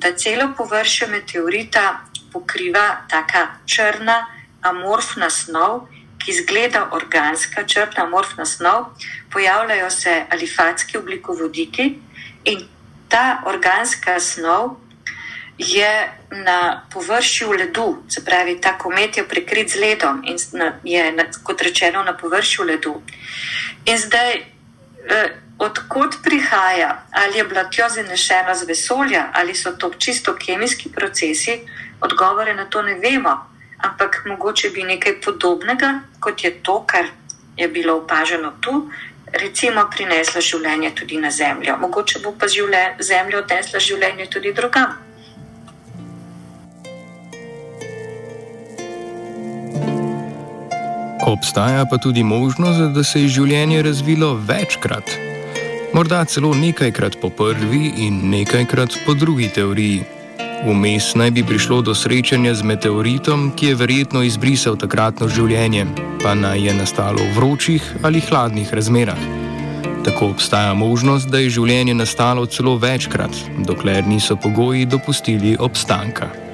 [SPEAKER 7] da celo površje meteorita pokriva taka črna, amorfna snov, ki izgleda organska, črna, amorfna snov, pojavljajo se alifatski oblikovodiki in ta organska snov je na površju ledu, se pravi, ta komet je prekrit z ledom in je, kot rečeno, na površju ledu. In zdaj. Odkot prihaja, ali je bila tja zinešena z vesolja, ali so to čisto kemijski procesi, odgovore na to ne vemo. Ampak mogoče bi nekaj podobnega, kot je to, kar je bilo opaženo tu, recimo prineslo življenje tudi na Zemljo. Mogoče bo pa Zemlja odnesla življenje tudi drugam.
[SPEAKER 2] Obstaja pa tudi možnost, da se je življenje razvilo večkrat morda celo nekajkrat po prvi in nekajkrat po drugi teoriji. Vmes naj bi prišlo do srečanja z meteoritom, ki je verjetno izbrisal takratno življenje, pa naj je nastalo v vročih ali hladnih razmerah. Tako obstaja možnost, da je življenje nastalo celo večkrat, dokler niso pogoji dopustili obstanka.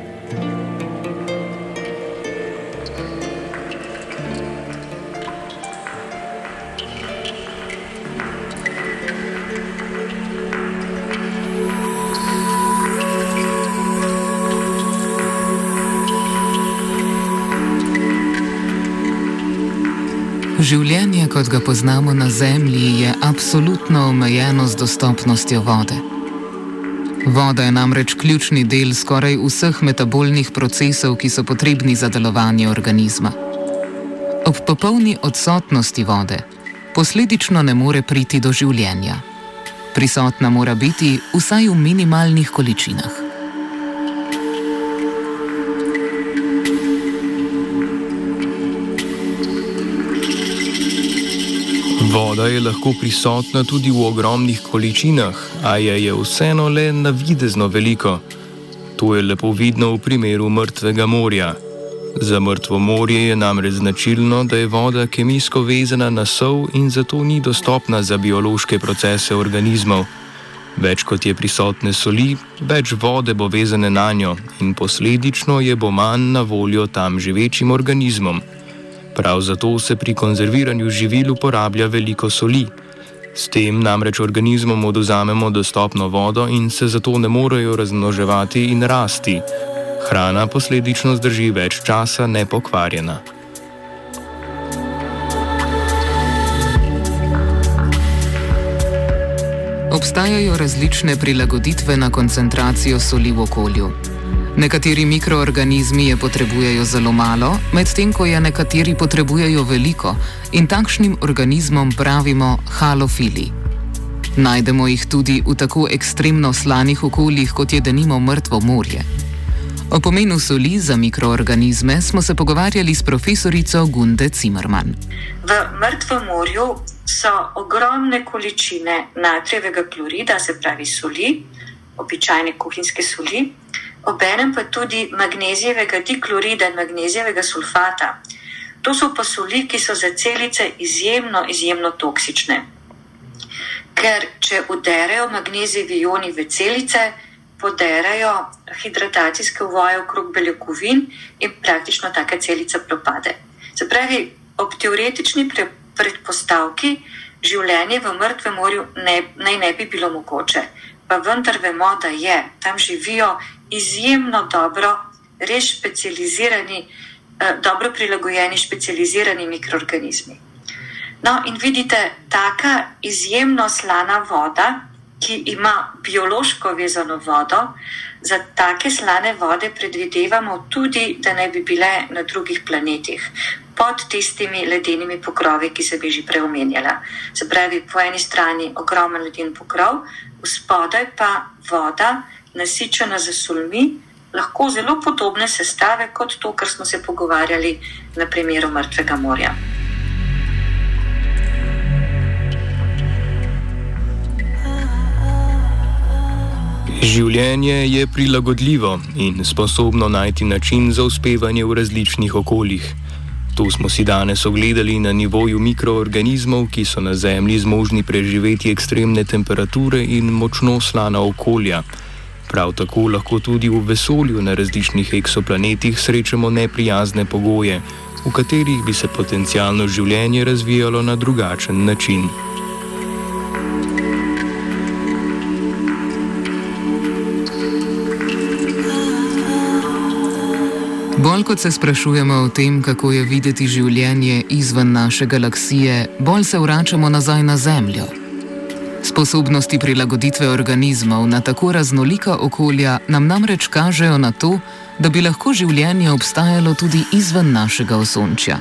[SPEAKER 3] Življenje, kot ga poznamo na Zemlji, je absolutno omejeno z dostopnostjo vode. Voda je namreč ključni del skoraj vseh metabolnih procesov, ki so potrebni za delovanje organizma. Ob popolni odsotnosti vode posledično ne more priti do življenja. Prisotna mora biti vsaj v minimalnih količinah.
[SPEAKER 2] Voda je lahko prisotna tudi v ogromnih količinah, a je, je vseeno le navidezno veliko. To je lepo vidno v primeru mrtvega morja. Za mrtvo morje je namreč značilno, da je voda kemijsko vezana na sol in zato ni dostopna za biološke procese organizmov. Več kot je prisotne soli, več vode bo vezane na njo in posledično je bo manj na voljo tam živečim organizmom. Prav zato se pri konzerviranju živil uporablja veliko soli. S tem namreč organizmom oduzamemo dostopno vodo in se zato ne morejo razmnoževati in rasti. Hrana posledično zdrži več časa nepokvarjena.
[SPEAKER 3] Obstajajo različne prilagoditve na koncentracijo soli v okolju. Nekateri mikroorganizmi je potrebujejo zelo malo, medtem ko je nekateri potrebujejo veliko in takšnim organizmom pravimo halofili. Najdemo jih tudi v tako ekstremno slanih okoljih, kot je denimo mrtvo morje. O pomenu soli za mikroorganizme smo se pogovarjali s profesorico Gunde Zimmermann.
[SPEAKER 7] V mrtvem morju so ogromne količine natrijevega klorida, se pravi soli, običajne kuhinjske soli obenem pa tudi magnezijevega diklorida in magnezijevega sulfata. To so pa soli, ki so za celice izjemno, izjemno toksične. Ker če uderejo magnezijevi ioni v celice, poderajo hidratacijske voje okrog beljakovin in praktično taka celica propade. Se pravi, ob teoretični predpostavki življenje v mrtvem morju ne, naj ne bi bilo mogoče, pa vendar vemo, da je. Tam živijo izjemno dobro, res specializirani, eh, dobro prilagojeni, specializirani mikroorganizmi. No, in vidite, taka izjemno slana voda, ki ima biološko vezano vodo, za take slane vode predvidevamo tudi, da ne bi bile na drugih planetih. Pod tistimi ledenimi pokrovi, ki se bi že prej omenjala. Se pravi, po eni strani ogromen leden pokrov, spodaj pa voda, nasičena z solmi, lahko zelo podobne sestave kot to, kar smo se pogovarjali na primeru Mrtvega morja.
[SPEAKER 2] Življenje je prilagodljivo in sposobno najti način za uspevanje v različnih okoljih. To smo si danes ogledali na nivoju mikroorganizmov, ki so na Zemlji zmožni preživeti ekstremne temperature in močno slana okolja. Prav tako lahko tudi v vesolju na različnih eksoplanetih srečamo neprijazne pogoje, v katerih bi se potencijalno življenje razvijalo na drugačen način.
[SPEAKER 3] Bolj kot se sprašujemo o tem, kako je videti življenje izven naše galaksije, bolj se vračamo nazaj na Zemljo. Sposobnosti prilagoditve organizmov na tako raznolika okolja nam namreč kažejo na to, da bi lahko življenje obstajalo tudi izven našega osončja.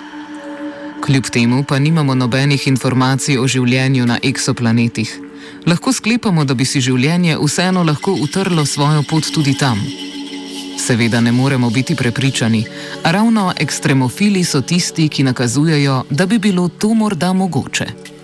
[SPEAKER 3] Kljub temu pa nimamo nobenih informacij o življenju na eksoplanetih. Lahko sklepamo, da bi si življenje vseeno lahko utrlo svojo pot tudi tam. Seveda ne moremo biti prepričani, a ravno ekstremofili so tisti, ki nakazujejo, da bi bilo to morda mogoče.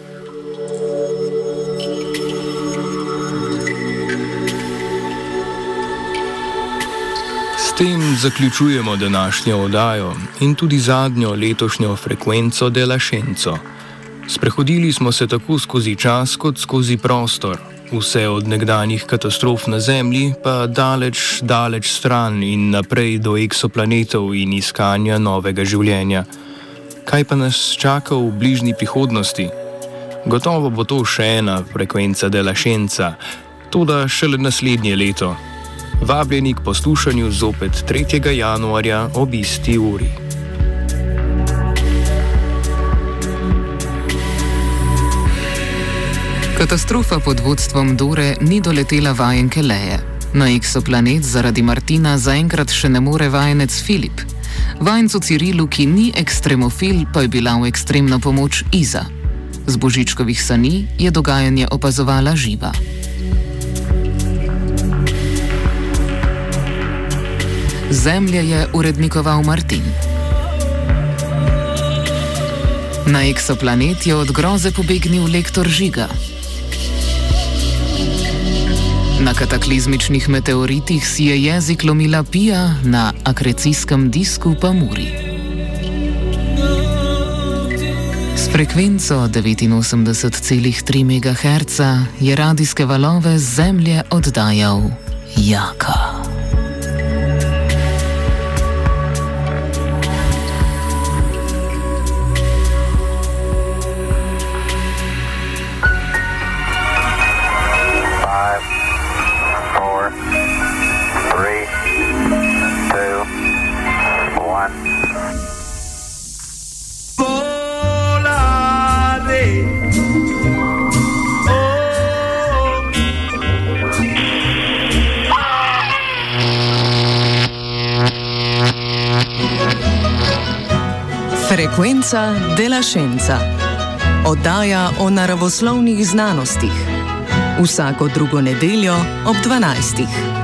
[SPEAKER 2] Tem zaključujemo današnjo oddajo in tudi zadnjo letošnjo frekvenco Dela Šenco. Sprehodili smo se tako skozi čas kot skozi prostor, vse od nekdanjih katastrof na Zemlji pa daleč, daleč stran in naprej do eksoplanetov in iskanja novega življenja. Kaj pa nas čaka v bližnji prihodnosti? Gotovo bo to še ena frekvenca Dela Šenca, tudi šele naslednje leto. Vabljeni k poslušanju zopet 3. januarja ob isti uri.
[SPEAKER 3] Katastrofa pod vodstvom Dore ni doletela vajenke Leje. Na eksoplanet zaradi Martina zaenkrat še ne more vajenec Filip. Vajencu Cirilu, ki ni ekstremofil, pa je bila v ekstremno pomoč Iza. Z božičkovih sani je dogajanje opazovala živa. Zemlje je urednikoval Martin. Na eksoplanet je od groze pobegnil lektor žiga. Na kataklizmičnih meteoritih si je jezik lomila Pija, na akrecijskem disku pa Muri. S frekvenco 89,3 MHz je radijske valove z Zemlje oddajal Jaka.
[SPEAKER 1] Frekvenca della Scienza. Oddaja o naravoslovnih znanostih. Vsako drugo nedeljo ob 12.